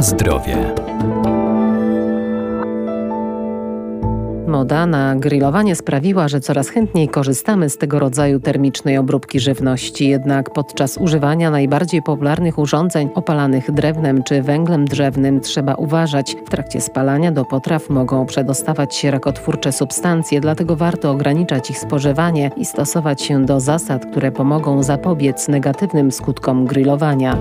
Zdrowie. Moda na grillowanie sprawiła, że coraz chętniej korzystamy z tego rodzaju termicznej obróbki żywności. Jednak podczas używania najbardziej popularnych urządzeń opalanych drewnem czy węglem drzewnym trzeba uważać. W trakcie spalania do potraw mogą przedostawać się rakotwórcze substancje, dlatego warto ograniczać ich spożywanie i stosować się do zasad, które pomogą zapobiec negatywnym skutkom grillowania.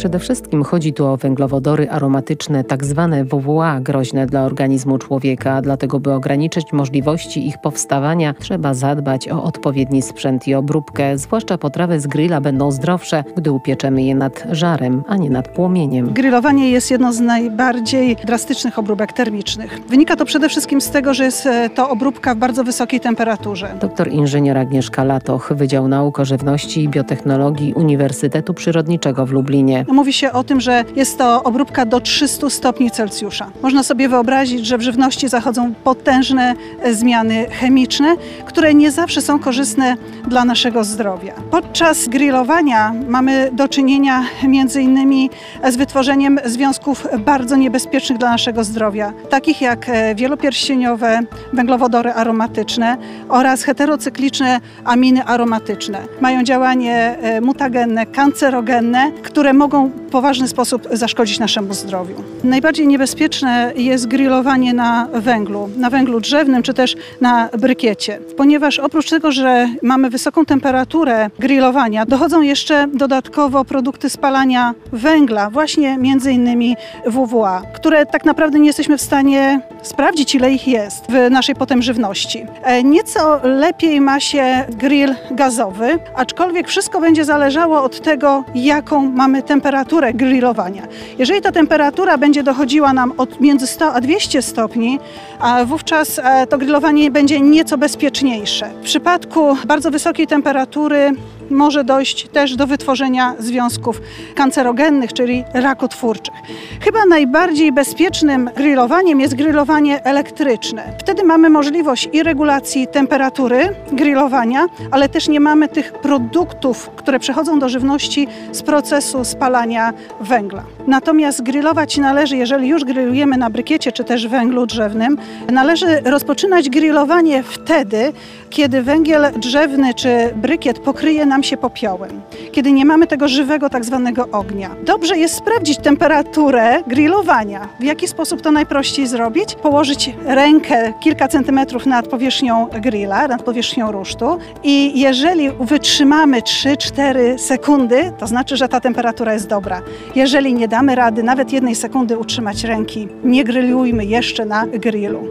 Przede wszystkim chodzi tu o węglowodory aromatyczne, tak zwane WWA, groźne dla organizmu człowieka. Dlatego, by ograniczyć możliwości ich powstawania, trzeba zadbać o odpowiedni sprzęt i obróbkę. Zwłaszcza potrawy z grilla będą zdrowsze, gdy upieczemy je nad żarem, a nie nad płomieniem. Grillowanie jest jedną z najbardziej drastycznych obróbek termicznych. Wynika to przede wszystkim z tego, że jest e, to obróbka w bardzo wysokiej temperaturze. Doktor inżynier Agnieszka Latoch, Wydział Nauk o Żywności i Biotechnologii Uniwersytetu Przyrodniczego w Lublinie. Mówi się o tym, że jest to obróbka do 300 stopni Celsjusza. Można sobie wyobrazić, że w żywności zachodzą potężne e, zmiany chemiczne, które nie zawsze są korzystne dla naszego zdrowia. Podczas grillowania mamy do czynienia między innymi z wytworzeniem związków bardzo niebezpiecznych dla naszego zdrowia, takich jak e, wielopierścieniowe węglowodory aromatyczne oraz heterocykliczne aminy aromatyczne. Mają działanie e, mutagenne, kancerogenne, które mogą poważny sposób zaszkodzić naszemu zdrowiu. Najbardziej niebezpieczne jest grillowanie na węglu, na węglu drzewnym czy też na brykiecie, ponieważ oprócz tego, że mamy wysoką temperaturę grillowania, dochodzą jeszcze dodatkowo produkty spalania węgla, właśnie między innymi WWA, które tak naprawdę nie jesteśmy w stanie sprawdzić, ile ich jest w naszej potem żywności. E, nieco lepiej ma się grill gazowy, aczkolwiek wszystko będzie zależało od tego, jaką mamy temperaturę temperaturę grillowania. Jeżeli ta temperatura będzie dochodziła nam od między 100 a 200 stopni, a wówczas e, to grillowanie będzie nieco bezpieczniejsze. W przypadku bardzo wysokiej temperatury może dojść też do wytworzenia związków kancerogennych, czyli rakotwórczych. Chyba najbardziej bezpiecznym grillowaniem jest grillowanie elektryczne. Wtedy mamy możliwość i regulacji temperatury grillowania, ale też nie mamy tych produktów, które przechodzą do żywności z procesu spalania węgla. Natomiast grillować należy, jeżeli już grillujemy na brykiecie czy też węglu drzewnym, należy rozpoczynać grillowanie wtedy, kiedy węgiel drzewny czy brykiet pokryje nam się popiołem, kiedy nie mamy tego żywego tak zwanego ognia. Dobrze jest sprawdzić temperaturę grillowania. W jaki sposób to najprościej zrobić? Położyć rękę kilka centymetrów nad powierzchnią grilla, nad powierzchnią rusztu i jeżeli wytrzymamy 3-4 sekundy, to znaczy, że ta temperatura jest dobra. Jeżeli nie damy rady nawet jednej sekundy utrzymać ręki, nie grillujmy jeszcze na grillu.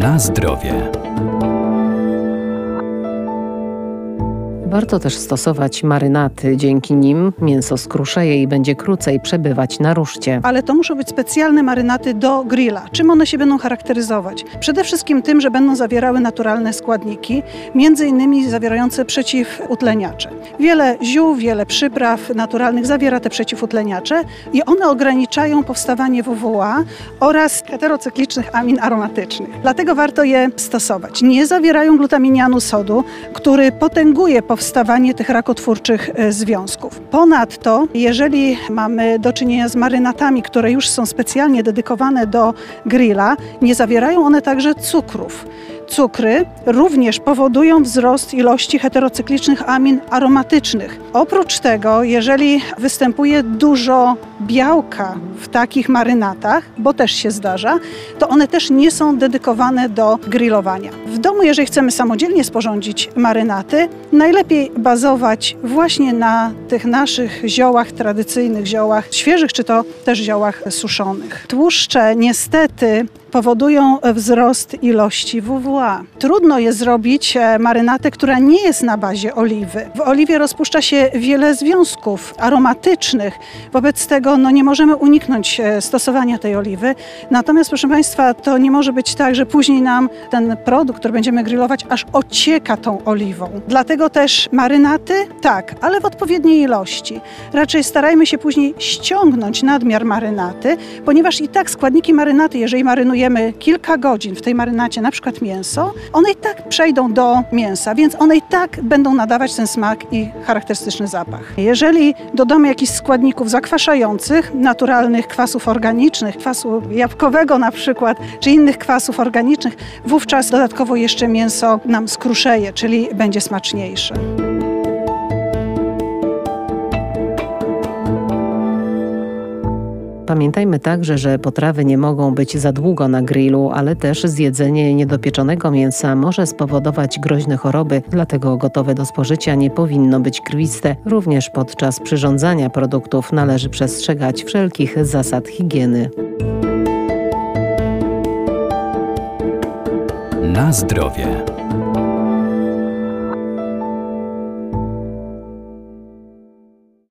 Na zdrowie. Warto też stosować marynaty. Dzięki nim mięso skruszeje i będzie krócej przebywać na ruszcie. Ale to muszą być specjalne marynaty do grilla. Czym one się będą charakteryzować? Przede wszystkim tym, że będą zawierały naturalne składniki, między innymi zawierające przeciwutleniacze. Wiele ziół, wiele przypraw naturalnych zawiera te przeciwutleniacze i one ograniczają powstawanie WWA oraz heterocyklicznych amin aromatycznych. Dlatego warto je stosować. Nie zawierają glutaminianu sodu, który potęguje powstawanie powstawanie tych rakotwórczych e, związków. Ponadto, jeżeli mamy do czynienia z marynatami, które już są specjalnie dedykowane do grilla, nie zawierają one także cukrów. Cukry również powodują wzrost ilości heterocyklicznych amin aromatycznych. Oprócz tego, jeżeli występuje dużo białka w takich marynatach, bo też się zdarza, to one też nie są dedykowane do grillowania. W domu, jeżeli chcemy samodzielnie sporządzić marynaty, najlepiej bazować właśnie na tych naszych ziołach tradycyjnych, ziołach świeżych, czy to też ziołach suszonych. Tłuszcze niestety powodują wzrost ilości WWA. Trudno jest zrobić e, marynatę, która nie jest na bazie oliwy. W oliwie rozpuszcza się wiele związków aromatycznych, wobec tego dlatego no, nie możemy uniknąć e, stosowania tej oliwy. Natomiast, proszę Państwa, to nie może być tak, że później nam ten produkt, który będziemy grillować, aż ocieka tą oliwą. Dlatego też marynaty, tak, ale w odpowiedniej ilości. Raczej starajmy się później ściągnąć nadmiar marynaty, ponieważ i tak składniki marynaty, jeżeli marynujemy kilka godzin w tej marynacie, na przykład mięso, one i tak przejdą do mięsa, więc one i tak będą nadawać ten smak i charakterystyczny zapach. Jeżeli dodamy jakichś składników zakwaszających, naturalnych kwasów organicznych, kwasu jabłkowego na przykład, czy innych kwasów organicznych, wówczas dodatkowo jeszcze mięso nam skruszeje, czyli będzie smaczniejsze. Pamiętajmy także, że potrawy nie mogą być za długo na grillu, ale też zjedzenie niedopieczonego mięsa może spowodować groźne choroby, dlatego gotowe do spożycia nie powinno być krwiste. Również podczas przyrządzania produktów należy przestrzegać wszelkich zasad higieny. Na zdrowie.